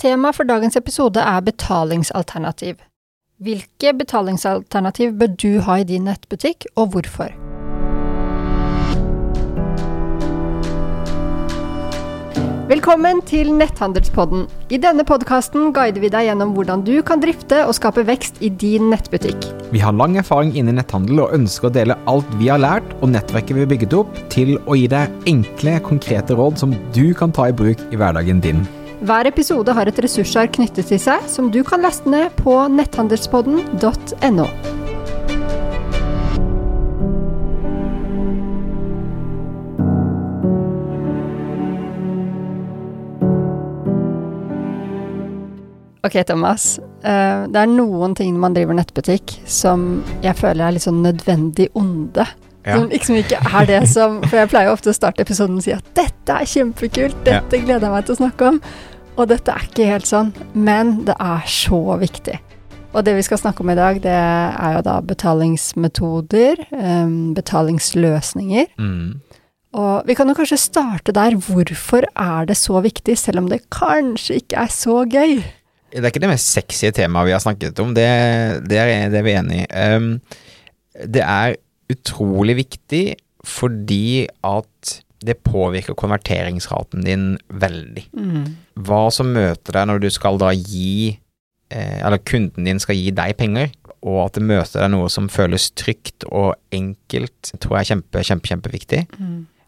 Tema for dagens episode er betalingsalternativ. Hvilke betalingsalternativ bør du ha i din nettbutikk, og hvorfor? Velkommen til Netthandelspodden. I denne podkasten guider vi deg gjennom hvordan du kan drifte og skape vekst i din nettbutikk. Vi har lang erfaring innen netthandel og ønsker å dele alt vi har lært og nettverket vi har bygget opp, til å gi deg enkle, konkrete råd som du kan ta i bruk i hverdagen din. Hver episode har et ressursark knyttet til seg som du kan laste ned på netthandelspodden.no. Ok, Thomas. Eh, det er noen ting når man driver nettbutikk som jeg føler er litt sånn nødvendig onde. Ja. Som liksom ikke er det som For jeg pleier jo ofte å starte episoden og si at dette er kjempekult, dette gleder jeg meg til å snakke om. Og dette er ikke helt sånn, men det er så viktig. Og det vi skal snakke om i dag, det er jo da betalingsmetoder, um, betalingsløsninger. Mm. Og vi kan jo kanskje starte der. Hvorfor er det så viktig, selv om det kanskje ikke er så gøy? Det er ikke det mest sexy temaet vi har snakket om, det, det, er, det er vi enig i. Um, det er utrolig viktig fordi at det påvirker konverteringsraten din veldig. Hva som møter deg når du skal da gi eh, Eller kunden din skal gi deg penger, og at det møter deg noe som føles trygt og enkelt, tror jeg er kjempe, kjempe, kjempeviktig.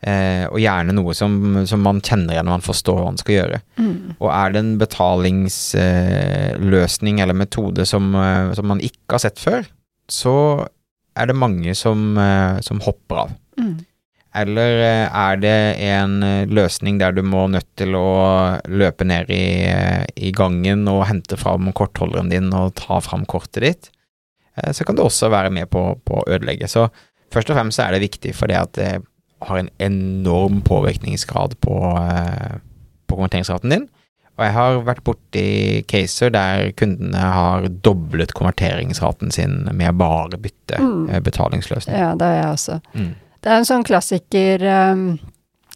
Eh, og gjerne noe som, som man kjenner igjen når man forstår hva man skal gjøre. Mm. Og er det en betalingsløsning eller metode som, eh, som man ikke har sett før, så er det mange som, eh, som hopper av. Mm. Eller eh, er det en eh, løsning der du må nødt til å løpe ned i, eh, i gangen og hente fram kortholderen din og ta fram kortet ditt, så kan det også være med på, på å ødelegge. Så først og fremst er det viktig fordi at det har en enorm påvirkningsgrad på, på konverteringsraten din. Og jeg har vært borti caser der kundene har doblet konverteringsraten sin med bare bytte Mm. betalingsløsning. Ja, det er jeg også. Mm. Det er en sånn klassiker um,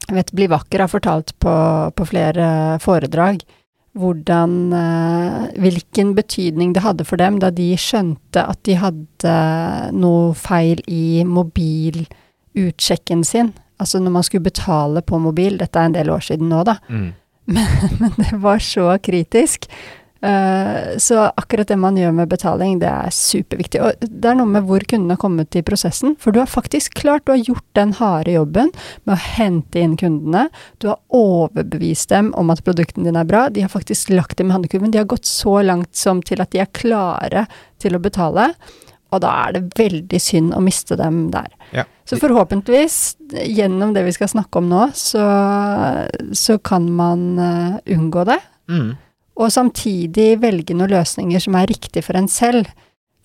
Jeg vet Bli vakker har fortalt på, på flere foredrag hvordan eh, Hvilken betydning det hadde for dem da de skjønte at de hadde noe feil i mobilutsjekken sin. Altså når man skulle betale på mobil, dette er en del år siden nå, da. Mm. Men det var så kritisk. Eh, så akkurat det man gjør med betaling, det er superviktig. Og det er noe med hvor kunden har kommet i prosessen. For du har faktisk klart, du har gjort den harde jobben med å hente inn kundene. Du har overbevist dem om at produktene dine er bra. De har faktisk lagt dem i handlekurven. De har gått så langt som til at de er klare til å betale. Og da er det veldig synd å miste dem der. Ja. Så forhåpentligvis, gjennom det vi skal snakke om nå, så, så kan man uh, unngå det. Mm. Og samtidig velge noen løsninger som er riktig for en selv.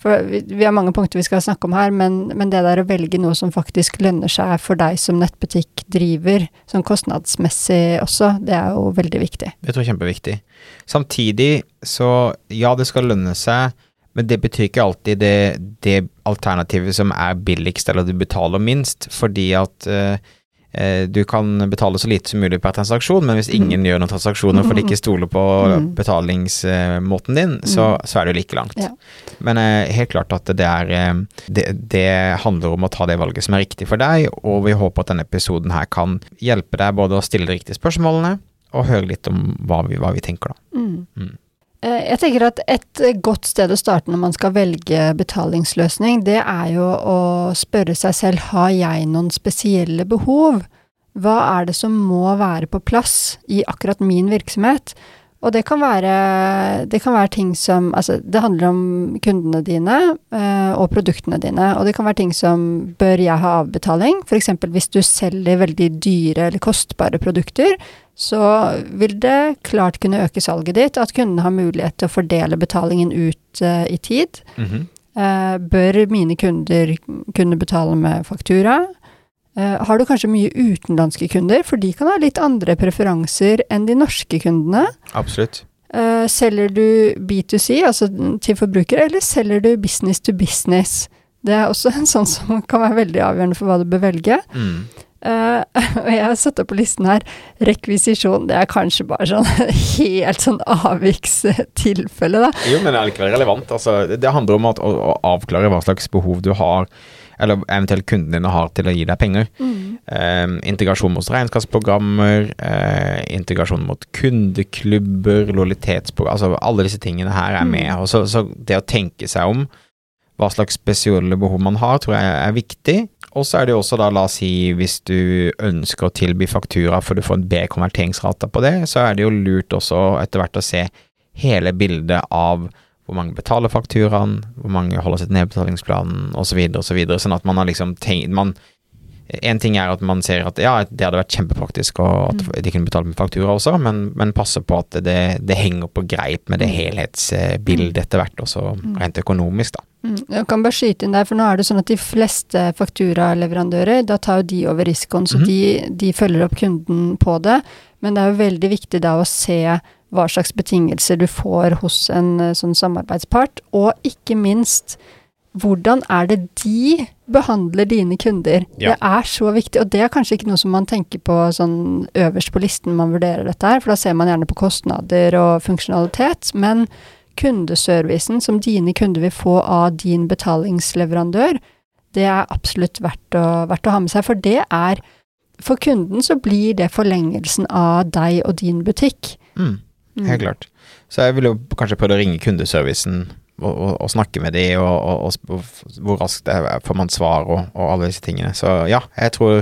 For vi, har mange punkter vi skal snakke om her, men, men det der å velge noe som faktisk lønner seg for deg som nettbutikk driver, sånn kostnadsmessig også, det er jo veldig viktig. Det tror jeg er kjempeviktig. Samtidig så, ja, det skal lønne seg, men det betyr ikke alltid det, det alternativet som er billigst, eller du betaler minst, fordi at eh, du kan betale så lite som mulig per transaksjon, men hvis ingen gjør noen transaksjoner for de ikke stoler på Mm. betalingsmåten din, så, så er det jo like langt. Ja. Men eh, helt klart at det er eh, det, det handler om å ta det valget som er riktig for deg, og vi håper at denne episoden her kan hjelpe deg både å stille de riktige spørsmålene, og høre litt om hva vi, hva vi tenker, da. Mm. Eh, Jeg tenker at et godt sted å starte når man skal velge betalingsløsning, det er jo å spørre seg selv har jeg noen spesielle behov? Hva er det som må være på plass i akkurat min virksomhet? Og det kan være, det kan være ting som Altså, det handler om kundene dine eh, og produktene dine. Og det kan være ting som bør jeg ha avbetaling? F.eks. hvis du selger veldig dyre eller kostbare produkter, så vil det klart kunne øke salget ditt at kundene har mulighet til å fordele betalingen ut eh, i tid. Mhm. Eh, bør mine kunder kunne betale med faktura? Eh, har du kanskje mye utenlandske kunder, for de kan ha litt andre preferanser enn de norske kundene? Absolutt. Eh, selger du B2C, altså til forbrukere, eller selger du business to business? Det er også en sånn som kan være veldig avgjørende for hva du bør velge. Mm. Uh, og jeg har satt opp på listen her rekvisisjon. Det er kanskje bare sånn helt sånn avvikstilfelle, da. Jo, men det er likevel relevant. Altså, det handler om at, å, å, avklare hva slags behov du har, eller eventuelt kundene dine har til å gi deg penger. Mm. Uh, integrasjon mot regnskapsprogrammer, uh, integrasjon mot kundeklubber, lojalitetsprogram Altså alle disse tingene her er med. Mm. Så, så det å tenke seg om hva slags spesielle behov man har, tror jeg er viktig. Og så er det jo også da, la oss si, hvis du ønsker å tilby faktura for du får en B konverteringsrate på det, så er det jo lurt også etter hvert å se hele bildet av hvor mange betaler fakturaen, hvor mange holder seg til nedbetalingsplanen, osv., og så videre, sånn at man har liksom tenkt man, en ting er at man ser at ja, det hadde vært kjempepraktisk og at mm. de kunne betale med faktura også, men, men passe på at det, det, henger på greip med det mm. helhetsbildet etter hvert, også mm. rent økonomisk, da. Mm, jeg kan bare skyte inn der, for nå er det sånn at de fleste fakturaleverandører, da tar jo de over risikoen, så mm -hmm. de, de, følger opp kunden på det. Men det er jo veldig viktig da å se hva slags betingelser du får hos en eh, sånn samarbeidspart, og ikke minst hvordan er det de behandler dine kunder? Ja. Det er så viktig, og det er kanskje ikke noe som man tenker på sånn øverst på listen man vurderer dette her, for da ser man gjerne på kostnader og funksjonalitet, men kundeservicen som dine kunder vil få av din betalingsleverandør, det er absolutt verdt å, verdt å ha med seg. For det er For kunden så blir det forlengelsen av deg og din butikk. Mm, mm. helt klart. Så jeg ville jo kanskje prøvd å ringe kundeservicen og, og, og, snakke med de, og, og, hvor raskt det er, får man svar og, alle disse tingene. Så ja, jeg tror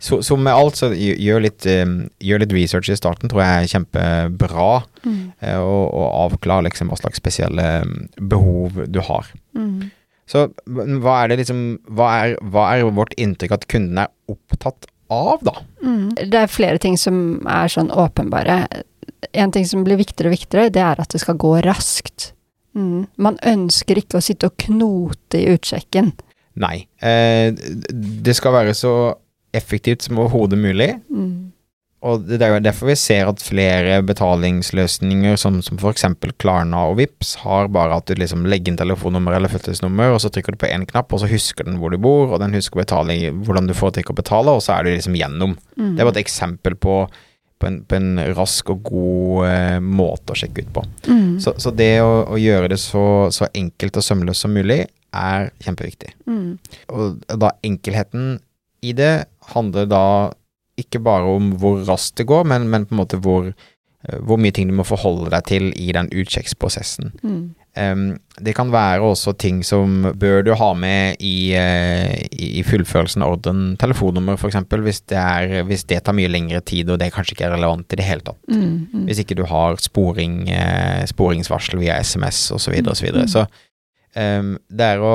så, så, med alt, så gjør litt, gjør litt, research i starten, tror jeg er kjempebra. Mm. Uh, og, og avklare liksom hva slags spesielle behov du har. Mm. Så hva er det liksom hva er, hva er, vårt inntrykk at kunden er opptatt av, da? Mm. Det er flere ting som er sånn åpenbare. En ting som blir viktigere og viktigere, det er at det skal gå raskt. Mm. Man ønsker ikke å sitte og knote i utsjekken. Nei. Eh, det skal være så effektivt som overhodet mulig. Mm. Og det er jo derfor vi ser at flere betalingsløsninger, som, som f.eks. Klarna og Vips har bare at du liksom legger inn telefonnummer eller fødselsnummer, og så trykker du på én knapp, og så husker den hvor du bor, og den husker betaling, hvordan du får til å betale, og så er du liksom gjennom. Mm. Det bare et eksempel på, på, en, på en, rask og god eh, måte å sjekke ut på. Mm. Så, så, det å, å gjøre det så, så, enkelt og sømløst som mulig er kjempeviktig. Mm. Og da enkelheten i det handler da ikke bare om hvor raskt det går, men, men på en måte hvor, hvor, mye ting du må forholde deg til i den utsjekksprosessen. Mm. Um, det kan være også ting som bør du ha med i, uh, i fullførelsen av ordren. Telefonnummer, f.eks. Hvis, hvis det tar mye lengre tid, og det kanskje ikke er relevant i det hele tatt. Mm, mm. Hvis ikke du har sporing, uh, sporingsvarsel via SMS osv. osv. Så, videre, og så, videre. så um, det er å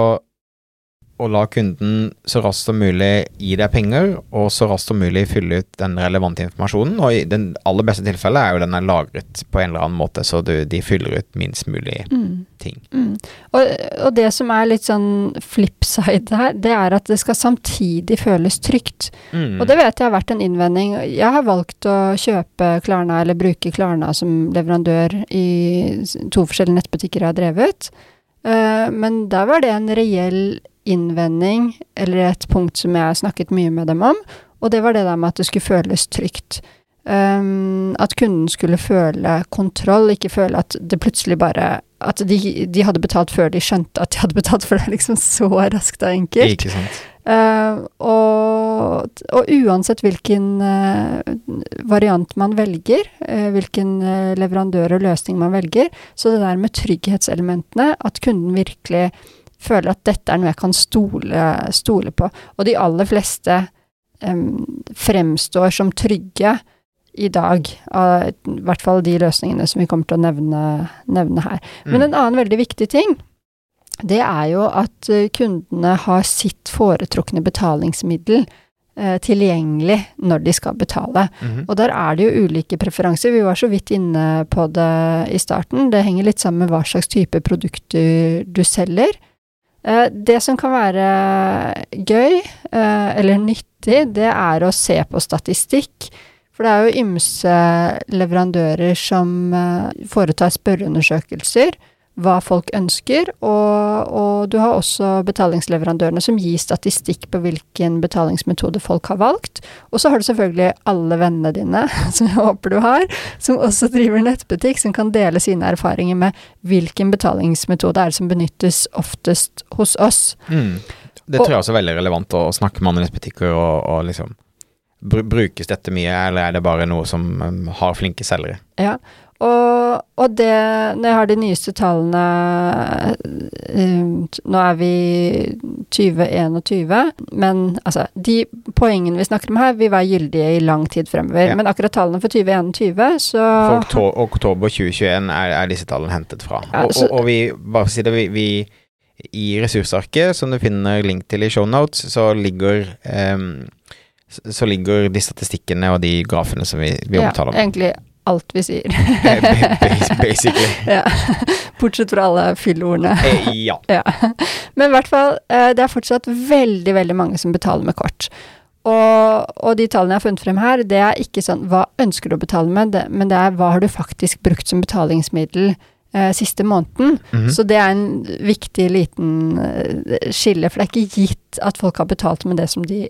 å la kunden så raskt som mulig gi deg penger, og så raskt som mulig fylle ut den relevante informasjonen. Og i den aller beste tilfellet er jo den er lagret på en eller annen måte, så du, de fyller ut minst mulig mm. ting. Mm. Og, og, det som er litt sånn flipside her, det er at det skal samtidig føles trygt. Mm. Og det vet jeg har vært en innvending. Jeg har valgt å kjøpe Klarna, eller bruke Klarna som leverandør i to forskjellige nettbutikker jeg har drevet. Uh, men der var det en reell innvending, eller et punkt som jeg har snakket mye med dem om, og det var det der med at det skulle føles trygt. Um, at kunden skulle føle kontroll, ikke føle at det plutselig bare At de, de, hadde betalt før de skjønte at de hadde betalt, for det er liksom så raskt og enkelt. Ikke sant. Uh, og, og, uansett hvilken uh, variant man velger, uh, hvilken leverandør og løsning man velger, så det der med trygghetselementene, at kunden virkelig føler at dette er noe jeg kan stole, stole på. Og de aller fleste um, fremstår som trygge i dag, av i hvert fall de løsningene som vi kommer til å nevne, nevne her. Mm. Men en annen veldig viktig ting, det er jo at eh, kundene har sitt foretrukne betalingsmiddel eh, tilgjengelig når de skal betale. Mm -hmm. Og der er det jo ulike preferanser. Vi var så vidt inne på det i starten. Det henger litt sammen med hva slags type produkter du selger. Eh, det som kan være gøy, eh, eller nyttig, det er å se på statistikk. For det er jo ymse leverandører som eh, foretar spørreundersøkelser, hva folk ønsker, og, og du har også betalingsleverandørene som gir statistikk på hvilken betalingsmetode folk har valgt. Og så har du selvfølgelig alle vennene dine, som jeg håper du har, som også driver nettbutikk, som kan dele sine erfaringer med hvilken betalingsmetode er det som benyttes oftest hos oss. Mm. Det tror jeg også er veldig relevant å snakke med andre nettbutikker og, og liksom Brukes dette mye, eller er det bare noe som um, har flinke selgere? Ja, og, og, det Når jeg har de nyeste tallene uh, Nå er vi 2021, men altså De poengene vi snakker om her, vil være gyldige i lang tid fremover. Ja. Men akkurat tallene for 2021, så For oktober, oktober 2021 er, er, disse tallene hentet fra. Ja, og, og, og, vi, bare for å si det, vi, vi i ressursarket, som du finner link til i shownotes, så ligger um, så ligger de statistikkene og de grafene som vi, vi omtaler. Ja, egentlig alt vi sier. Basically. ja. Bortsett fra alle fyllordene. Eh, ja. ja. Men i hvert fall, eh, det er fortsatt veldig, veldig mange som betaler med kort. Og, og, de tallene jeg har funnet frem her, det er ikke sånn hva ønsker du å betale med, det, men det er hva har du faktisk brukt som betalingsmiddel eh, siste måneden. Mm -hmm. Så det er en viktig liten eh, skille, for det er ikke gitt at folk har betalt med det som de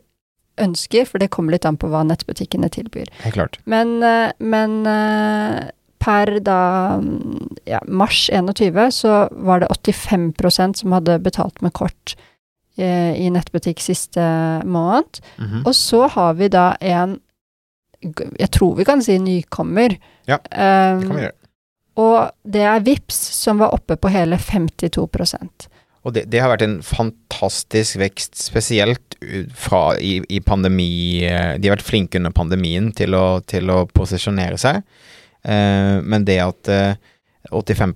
ønsker, for det kommer litt an på hva nettbutikkene tilbyr. Helt klart. Men, eh, men eh, per da ja, mars 21 så var det 85% som hadde betalt med kort eh, i nettbutikk siste måned. Mm -hmm. Og så har vi da en jeg tror vi kan si nykommer. Ja, det kan vi gjøre. Og det er VIPS som var oppe på hele 52 og det, det, har vært en fantastisk vekst, spesielt fra i, i, pandemi eh, De har vært flinke under pandemien til å, til å posisjonere seg, eh, men det at eh, 85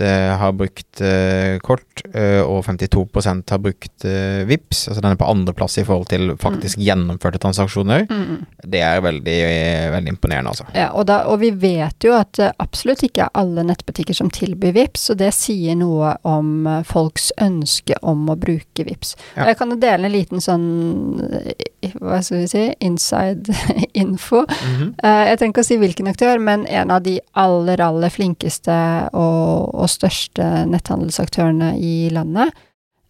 eh, har brukt uh, kort, uh, og 52% har brukt VIPS, altså den er på andreplass i forhold til faktisk mm. gjennomførte transaksjoner. Mm. Det er veldig, veldig imponerende, altså. Ja, og, da, og, vi vet jo at absolutt ikke er alle nettbutikker som tilbyr VIPS, og det sier noe om folks ønske om å bruke VIPS. Ja. Jeg kan jo dele en liten sånn, hva skal vi si, inside info. Mm -hmm. jeg ikke å si hvilken aktør, men en av de aller, aller flinkeste og, og største netthandelsaktørene i landet.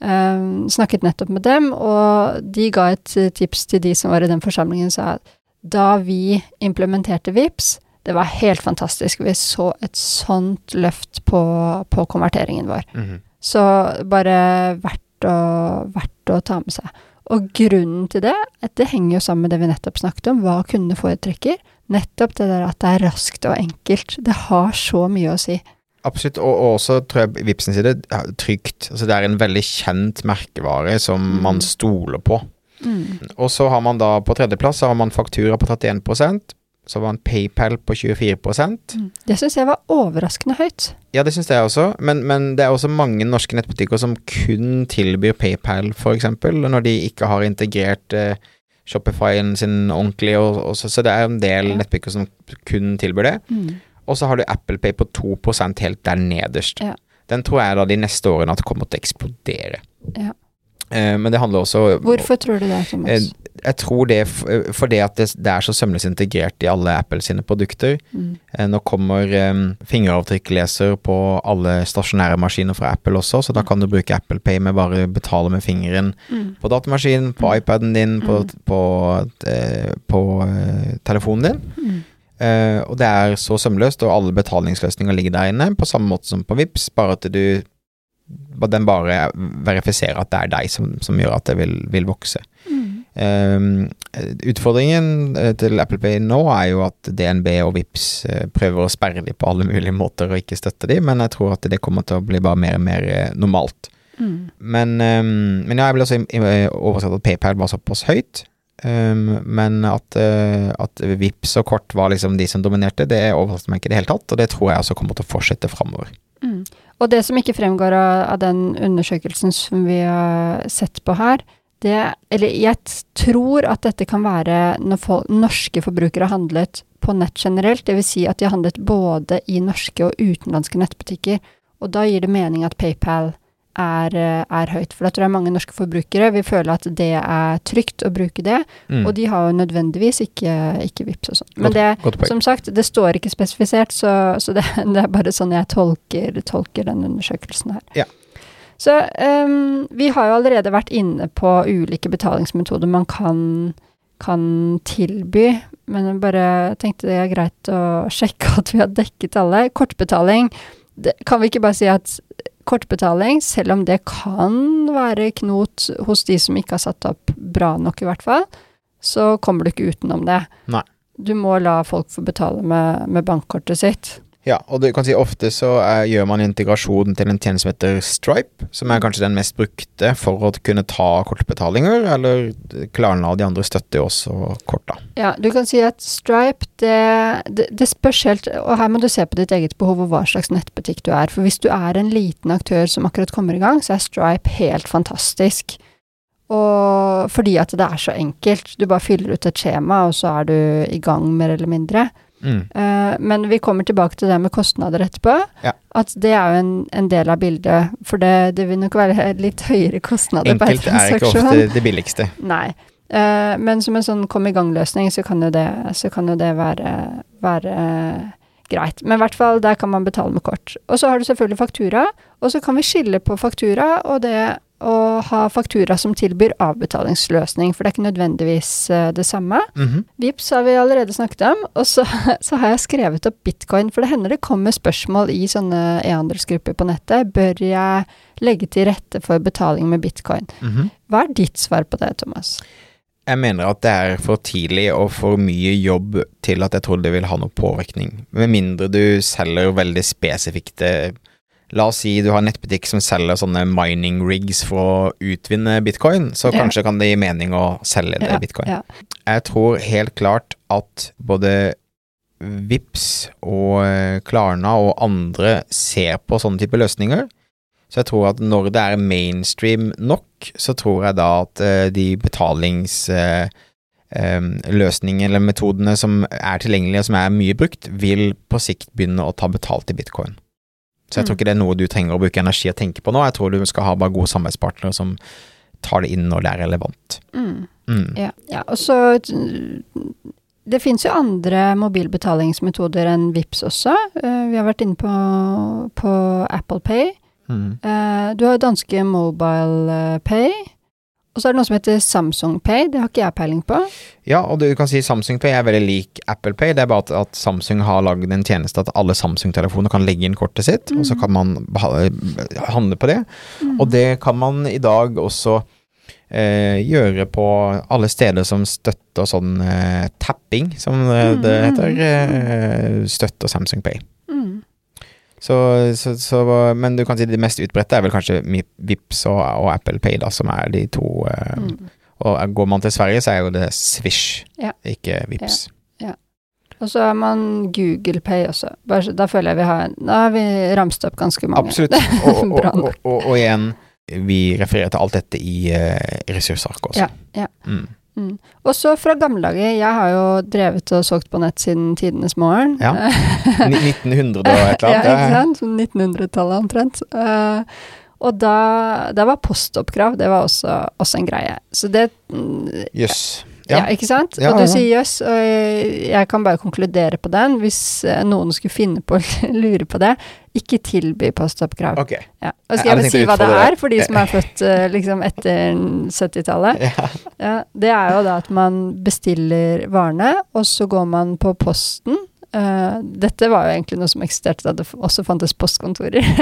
Um, snakket nettopp med dem, og de ga et tips til de som var i den forsamlingen, sa at da vi implementerte VIPS, det var helt fantastisk. Vi så et sånt løft på, på konverteringen vår. Mm -hmm. Så bare verdt å, verdt å ta med seg. Og grunnen til det, det henger jo sammen med det vi nettopp snakket om, hva kundene foretrekker. Nettopp det der at det er raskt og enkelt. Det har så mye å si. Absolutt, og, og også tror jeg Vipsen sier det trygt. Altså det er en veldig kjent merkevare som mm. man stoler på. Mm. Og så har man da på tredjeplass har man faktura på 31% så var man PayPal på 24 mm. Det syns jeg var overraskende høyt. Ja, det syns jeg også, men, men, det er også mange norske nettbutikker som kun tilbyr PayPal, f.eks., når de ikke har integrert eh, Shopifyen sin ordentlig, og, og så, så, det er en del ja. nettbutikker som kun tilbyr det. Mm. Og så har du Apple Pay på 2% helt der nederst. Ja. Den tror jeg da de neste årene at kommer til å eksplodere. Ja. Eh, men det handler også Hvorfor tror du det, Thomas? Eh, jeg tror det eh, fordi at det, det, er så sømløst integrert i alle Apple sine produkter. Mm. Eh, nå kommer um, fingeravtrykkleser på alle stasjonære maskiner fra Apple også, så da kan du bruke Apple Pay med bare betale med fingeren mm. på datamaskinen, på mm. iPaden din, på, mm. på, på, på telefonen din. Uh, og det er så sømløst, og alle betalingsløsninger ligger der inne, på samme måte som på Vips, bare at du den bare verifiserer at det er deg som, som gjør at det vil, vil vokse. Um, utfordringen eh, til Apple Pay nå er jo at DNB og Vips uh, prøver å sperre dem på alle mulige måter og ikke støtte dem, men jeg tror at det kommer til å bli bare mer og mer uh, normalt. Mm. Men, um, men, ja, jeg ble også oversatt at PayPal var såpass høyt. Um, men at, uh, at Vips og kort var liksom de som dominerte, det overrasker meg ikke i det hele tatt, og det tror jeg også kommer til å fortsette framover. Mm. Og det som ikke fremgår av, av den undersøkelsen som vi har sett på her, det Eller jeg tror at dette kan være når folk, norske forbrukere har handlet på nett generelt, dvs. Si at de har handlet både i norske og utenlandske nettbutikker. Og da gir det mening at PayPal er, eh, er høyt. For da tror jeg mange norske forbrukere vil føle at det er trygt å bruke det, Mm. og de har jo nødvendigvis ikke, ikke VIPS og sånn. Men det, som sagt, det står ikke spesifisert, så, så det, det er bare sånn jeg tolker, tolker den undersøkelsen her. Ja. Så um, vi har jo allerede vært inne på ulike betalingsmetoder man kan, kan tilby, men jeg bare tenkte det er greit å sjekke at vi har dekket alle. Kortbetaling, det, kan vi ikke bare si at kortbetaling, selv om det kan være knot hos de som ikke har satt opp bra nok i hvert fall, så kommer du ikke utenom det. Nei. Du må la folk få betale med, med bankkortet sitt. Ja, og du kan si ofte så er, gjør man integrasjon til en tjeneste som heter Stripe, som er kanskje den mest brukte for å kunne ta kortbetalinger, eller Klarna og de andre støtter jo også kort, da. Ja, du kan si at Stripe, det, det, det spørs helt Og her må du se på ditt eget behov og hva slags nettbutikk du er. For hvis du er en liten aktør som akkurat kommer i gang, så er Stripe helt fantastisk. Og fordi at det er så enkelt. Du bare fyller ut et skjema, og så er du i gang, mer eller mindre. Mm. Eh, men vi kommer tilbake til det med kostnader etterpå. Ja. At det er jo en, en del av bildet. For det, det vil nok være litt høyere kostnader per Enkelt er ikke ofte det billigste. Nei. Uh, men som en sånn kom i gang-løsning, så kan jo det, så kan jo det være, være greit. Men i hvert fall, der kan man betale med kort. Og så har du selvfølgelig faktura, og så kan vi skille på faktura og det å ha faktura som tilbyr avbetalingsløsning, for det er ikke nødvendigvis eh, det samme. Mhm. Vips har vi allerede snakket om, og så, så har jeg skrevet opp bitcoin, for det hender det kommer spørsmål i sånne e-handelsgrupper på nettet. Bør jeg legge til rette for betaling med bitcoin? Mhm. Hva er ditt svar på det, Thomas? Jeg mener at det er for tidlig og for mye jobb til at jeg tror det vil ha noe påvirkning. Med mindre du selger veldig spesifikke La oss si du har en nettbutikk som selger sånne mining rigs for å utvinne bitcoin, så Ja. kanskje kan det gi mening å selge det Ja, bitcoin. ja. Jeg tror helt klart at både Vips og eh, Klarna og andre ser på sånne type løsninger. Så jeg tror at når det er mainstream nok, så tror jeg da at eh, de betalingsløsningene eller metodene som er tilgjengelige og som er mye brukt, vil på sikt begynne å ta betalt i bitcoin. Så jeg tror Mm. ikke det er noe du trenger å bruke energi og tenke på nå. Jeg tror du skal ha bare gode samarbeidspartnere som tar det inn når det er relevant. Mm. Mm. Ja, ja. Og så Det fins jo andre mobilbetalingsmetoder enn Vips også. Eh, vi har vært inne på, på Apple Pay. Mm. Eh, du har danske Mobile eh, Pay. Og så er det noe som heter Samsung Pay. Det har ikke jeg peiling på. Ja, og du kan si Samsung Pay er veldig lik Apple Pay. Det er bare at, at Samsung har lagd en tjeneste at alle Samsung-telefoner kan legge inn kortet sitt, og så Mhm. kan man handle på det. Og det kan man i dag også eh, gjøre på alle steder som støtter sånn eh, tapping, som eh, det Mhm. heter. Eh, støtter Samsung Pay. Så, så, så, men du kan si det mest utbredte er vel kanskje Vipps og, og Apple Pay, da, som er de to. Eh, Mm. Og går man til Sverige, så er jo det Swish, Ja. ikke Vipps. Og så har man Google Pay også. Bare, da føler jeg vi har Da har vi ramst opp ganske mange. Absolutt. Og, og, og, og, igjen, vi refererer til alt dette i uh, ressursark også. Ja, ja. Mm. Mm. Også fra gamle dager, jeg har jo drevet og solgt på nett siden tidenes morgen. Ja. 1900 og et eller ja, ikke sant? Sånn 1900-tallet omtrent. Eh, og da, da var postoppkrav, det var også, også en greie. Så det mm, Jøss. Ja. Ja. ikke sant? Ja, og du sier jøss, og jeg, kan bare konkludere på den. Hvis eh, noen skulle finne på å lure på det, ikke tilby postoppkrav. Ok. Ja. Og skal jeg å si hva det er, for de som er født eh, liksom etter 70-tallet? Ja. Ja, det er jo da at man bestiller varene, og så går man på posten. Eh, dette var jo egentlig noe som eksisterte da det også fantes postkontorer.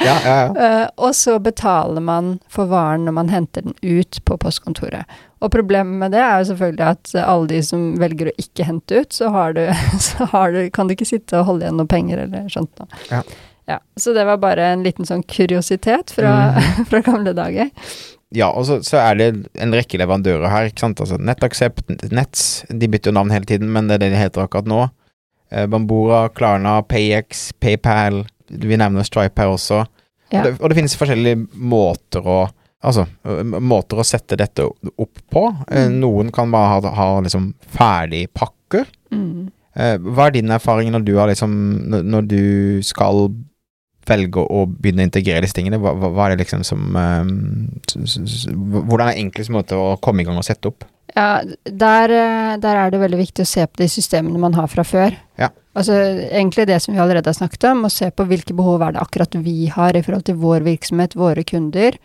Ja, ja, ja. Uh, og så betaler man for varen når man henter den ut på postkontoret. Og problemet med det er jo selvfølgelig at alle de som velger å ikke hente ut, så, har du, så har du, kan du ikke sitte og holde igjen noe penger eller sånt noe. Ja. Ja, så det var bare en liten sånn kuriositet fra, fra gamle dager. Ja, og så, så er det en rekke leverandører her, ikke sant. Altså Nettaksept, Nets, de bytter jo navn hele tiden, men det er det de heter akkurat nå. Eh, Bambora, Klarna, Payex, PayPal, vi nevner Stripe her også. Ja. Og, det, og det finnes forskjellige måter å Altså, måter å sette dette opp på. Eh, Mm. Noen kan bare ha, ha liksom ferdig pakker. Mm. Eh, Hva er din erfaring når du har liksom når du skal velger å begynne å integrere disse tingene, hva, hva er det liksom som um, Hvordan er enklest måte å komme i gang og sette opp? Ja, der, eh, der, er det veldig viktig å se på de systemene man har fra før. Ja. Altså egentlig det som vi allerede har snakket om, å se på hvilke behov er det akkurat vi har i forhold til vår virksomhet, våre kunder,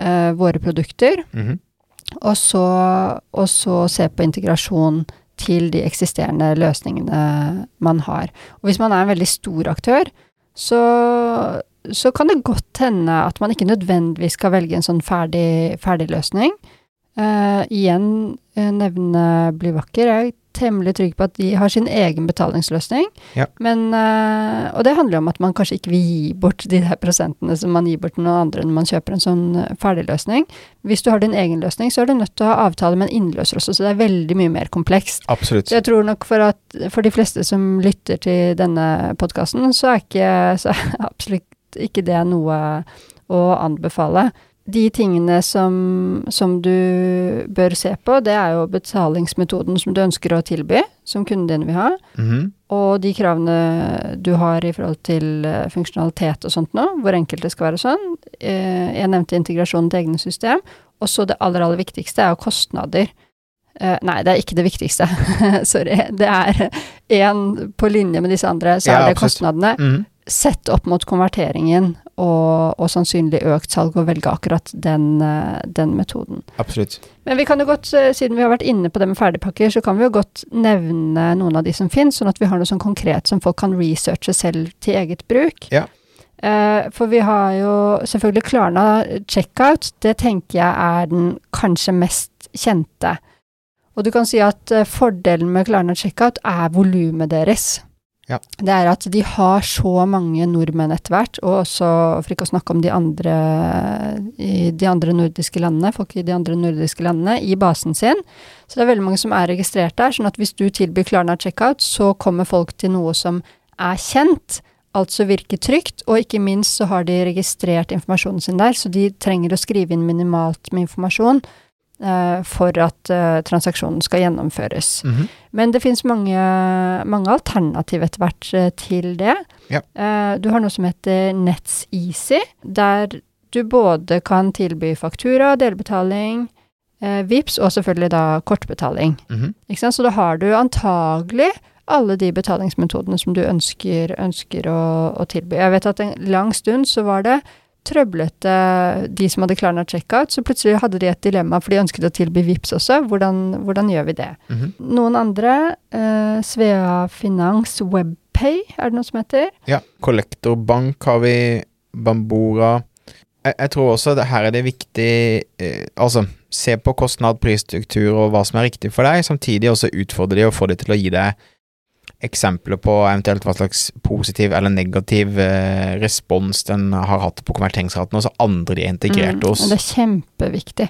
uh, våre produkter. Mm -hmm. og, så, og så se på integrasjon til de eksisterende løsningene man har. Og hvis man er en veldig stor aktør, så, så kan det godt hende at man ikke nødvendigvis skal velge en sånn ferdig, ferdig løsning. Uh, igjen uh, nevne Bli vakker. Jeg temmelig trygg på at de har sin egen betalingsløsning. Ja. Men, uh, og det handler om at man kanskje ikke vil gi bort de der prosentene som man gir bort til noen andre når man kjøper en sånn ferdigløsning. Hvis du har din egen løsning, så er du nødt til å ha avtale med en innløser også, så det er veldig mye mer komplekst. Absolutt. Så jeg tror nok for at for de fleste som lytter til denne podkasten, så er ikke så er absolutt ikke det noe å anbefale de tingene som, som, du bør se på, det er jo betalingsmetoden som du ønsker å tilby, som kunden din vil ha, mm -hmm. og de kravene du har i forhold til uh, funksjonalitet og sånt nå, hvor enkelt det skal være sånn. Uh, jeg nevnte integrasjonen til egne system. Og så det aller, aller viktigste er jo kostnader. Uh, nei, det er ikke det viktigste. Sorry. Det er én på linje med disse andre, så Ja, er det kostnadene. Mm -hmm. Sett opp mot konverteringen og, og sannsynlig økt salg, og velge akkurat den, eh, den metoden. Absolutt. Men vi kan jo godt, eh, siden vi har vært inne på det med ferdigpakker, så kan vi jo godt nevne noen av de som finnes, sånn at vi har noe sånn konkret som folk kan researche selv til eget bruk. Ja. Eh, for vi har jo selvfølgelig Klarna checkout, det tenker jeg er den kanskje mest kjente. Og du kan si at eh, fordelen med Klarna checkout er volumet deres. Ja. Det er at de har så mange nordmenn etter hvert, og også for ikke å snakke om de andre, de andre nordiske landene, folk i de andre nordiske landene, i basen sin. Så det er veldig mange som er registrert der, sånn at hvis du tilbyr Klarna checkout, så kommer folk til noe som er kjent, altså virker trygt, og ikke minst så har de registrert informasjonen sin der, så de trenger å skrive inn minimalt med informasjon for at eh, transaksjonen skal gjennomføres. Mhm. Men det finnes mange, mange alternativ etter hvert eh, til det. Ja. Eh, du har noe som heter Nets Easy, der du både kan tilby faktura, delbetaling, eh, VIPS og selvfølgelig da kortbetaling. Ikke sant? Så da har du antagelig alle de betalingsmetodene som du ønsker, ønsker å, å tilby. Jeg vet at en lang stund så var det trøblete de som hadde Klarna checkout, så plutselig hadde de et dilemma, for de ønsket å tilby VIPS også. Hvordan, hvordan gjør vi det? Mhm. Noen andre, eh, Svea Finans Webpay, er det noe som heter? Ja. Kollektorbank har vi, Bambora. Jeg, jeg tror også det her er det viktig eh, Altså, se på kostnad, prisstruktur og hva som er riktig for deg, samtidig også utfordre de og få de til å gi deg eksempler på eventuelt hva slags positiv eller negativ eh, respons den har hatt på konverteringsraten, så andre de er integrert Mm, hos. Det er kjempeviktig.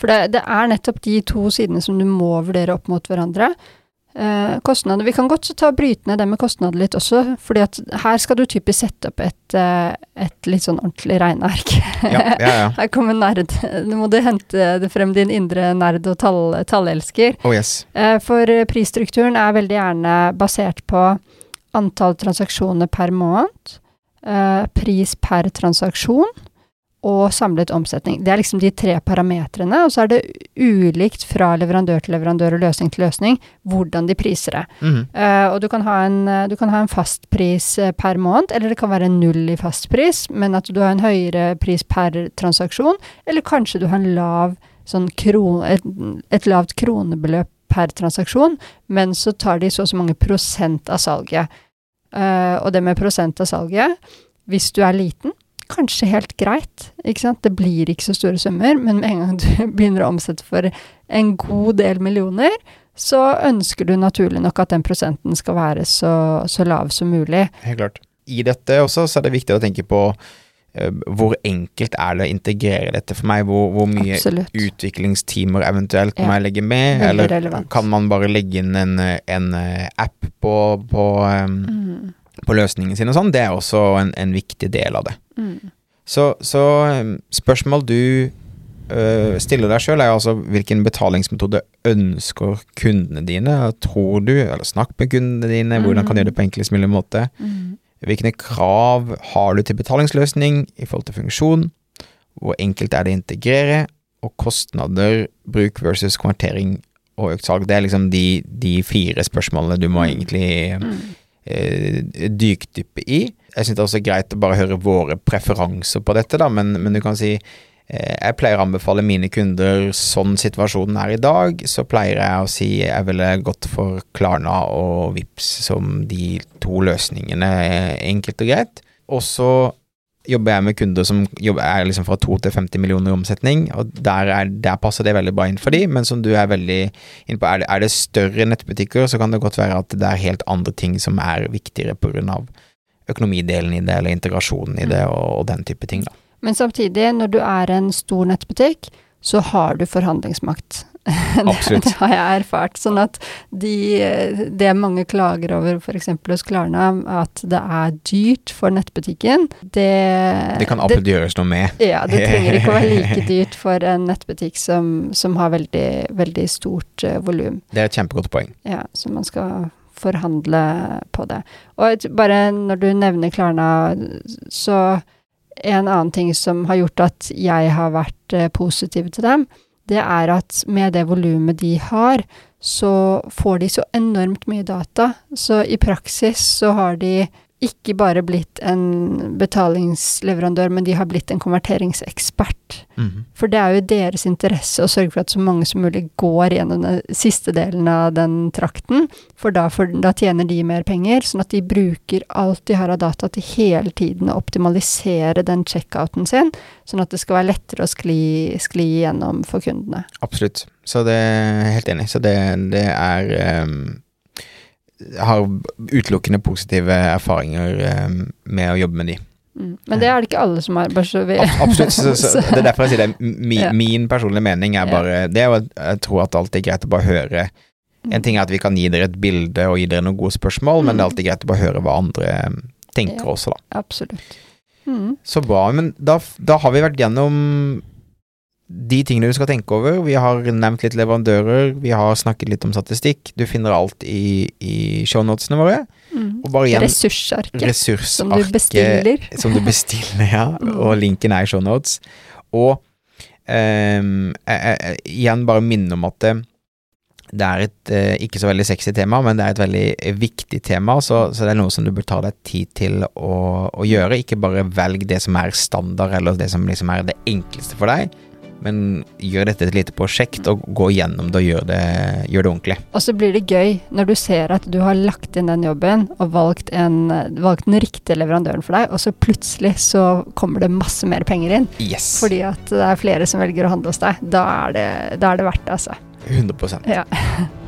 For det, det er nettopp de to sidene som du må vurdere opp mot hverandre. Eh, kostnader Vi kan godt ta bryte ned det med kostnader litt også, fordi at her skal du typisk sette opp et, eh, et litt sånn ordentlig regneark. Ja, ja, ja. Her kommer nerd. Nå må du hente det frem din indre nerd og tall, tallelsker. Oh yes. Eh, For prisstrukturen er veldig gjerne basert på antall transaksjoner per måned, eh, pris per transaksjon og samlet omsetning. Det er liksom de tre parametrene, og så er det ulikt fra leverandør til leverandør og løsning til løsning hvordan de priser det. Mm. Uh, og du kan, ha en, eh, du kan ha en fast pris per måned, eller det kan være null i fast pris, men at du har en høyere pris per transaksjon, eller kanskje du har en lav sånn kron, et, et lavt kronebeløp per transaksjon, men så tar de så og så mange prosent av salget. Uh, og det med prosent av salget, hvis du er liten, kanskje helt greit, ikke sant? Det blir ikke så store summer, men med en gang du begynner å omsette for en god del millioner, så ønsker du naturlig nok at den prosenten skal være så, så lav som mulig. Helt klart. I dette også så er det viktig å tenke på eh, hvor enkelt er det å integrere dette for meg? Hvor, hvor mye Absolutt. utviklingstimer eventuelt må Ja. jeg legge med? Veldig eller relevant. kan man bare legge inn en, en eh, app på, på, um, Mm, på løsningen sin og sånn? Det er også en, en viktig del av det. mm. Så, så spørsmål du øh, stiller deg sjøl, er altså hvilken betalingsmetode ønsker kundene dine? Tror du, eller snakk med kundene dine, hvordan kan du gjøre det på enklest mulig måte? Mm. Hvilke krav har du til betalingsløsning i forhold til funksjon? Hvor enkelt er det å integrere? Og kostnader, bruk versus konvertering og økt salg. Det er liksom de, de fire spørsmålene du må egentlig eh, dykdyppe i. Jeg syns det er også greit å bare høre våre preferanser på dette, da, men, men du kan si eh, jeg pleier å anbefale mine kunder sånn situasjonen er i dag, så pleier jeg å si jeg ville gått for Klarna og Vips som de to løsningene, eh, enkelt og greit. Og så jobber jeg med kunder som jobber, er liksom fra 2 til 50 millioner i omsetning, og der, er, der, passer det veldig bra inn for de, men som du er veldig inne på, er det, er det, større nettbutikker, så kan det godt være at det er helt andre ting som er viktigere av økonomidelen i det, eller integrasjonen i det, og, og den type ting, da. Men samtidig, når du er en stor nettbutikk, så har du forhandlingsmakt. Absolutt. det har jeg erfart. Sånn at de, det mange klager over f.eks. hos Klarna, at det er dyrt for nettbutikken, det Det kan absolutt gjøres noe med. Ja, det trenger ikke å være like dyrt for en nettbutikk som, som har veldig, veldig stort uh, volum. Det er et kjempegodt poeng. Ja, så man skal forhandle på det. Og bare når du nevner Klarna, så en annen ting som har gjort at jeg har vært uh, positiv til dem, det er at med det volumet de har, så får de så enormt mye data. Så i praksis så har de ikke bare blitt en betalingsleverandør, men de har blitt en konverteringsekspert. Mm. For det er jo deres interesse å sørge for at så mange som mulig går gjennom den siste delen av den trakten, for da, for da, tjener de mer penger, sånn at de bruker alt de har av data til hele tiden å optimalisere den checkouten sin, sånn at det skal være lettere å skli, skli gjennom for kundene. Absolutt. Så det er helt enig. Så det, det er um har utelukkende positive erfaringer um, med å jobbe med de. Mm. Men det er det ikke alle som har. bare så vi... Absolutt. Så, så, det er derfor jeg sier det. Mi, ja. Min personlige mening er bare Det er at jeg tror at alt er greit å bare høre. En mm. ting er at vi kan gi dere et bilde og gi dere noen gode spørsmål, men det er mm. alltid greit å bare høre hva andre tenker ja. også, da. Absolutt. Mm. Så bra. Men da, da har vi vært gjennom de tingene du skal tenke over. Vi har nevnt litt leverandører, vi har snakket litt om statistikk. Du finner alt i, i shownotene våre. Mm. ressursarket. Ressursarket som du bestiller. Som du bestiller, ja. Mm. Og linken er i shownotes. Og um, jeg, jeg, igjen bare minne om at det, det er et uh, ikke så veldig sexy tema, men det er et veldig viktig tema, så, så det er noe som du bør ta deg tid til å, å, gjøre. Ikke bare velg det som er standard, eller det som liksom er det enkleste for deg men gjør dette et lite prosjekt, og gå gjennom det og gjør det, gjør det ordentlig. Og så blir det gøy når du ser at du har lagt inn den jobben og valgt, en, valgt den riktige leverandøren for deg, og så plutselig så kommer det masse mer penger inn. Yes. Fordi at det er flere som velger å handle hos deg. Da er det, da er det verdt det, altså. 100% ja.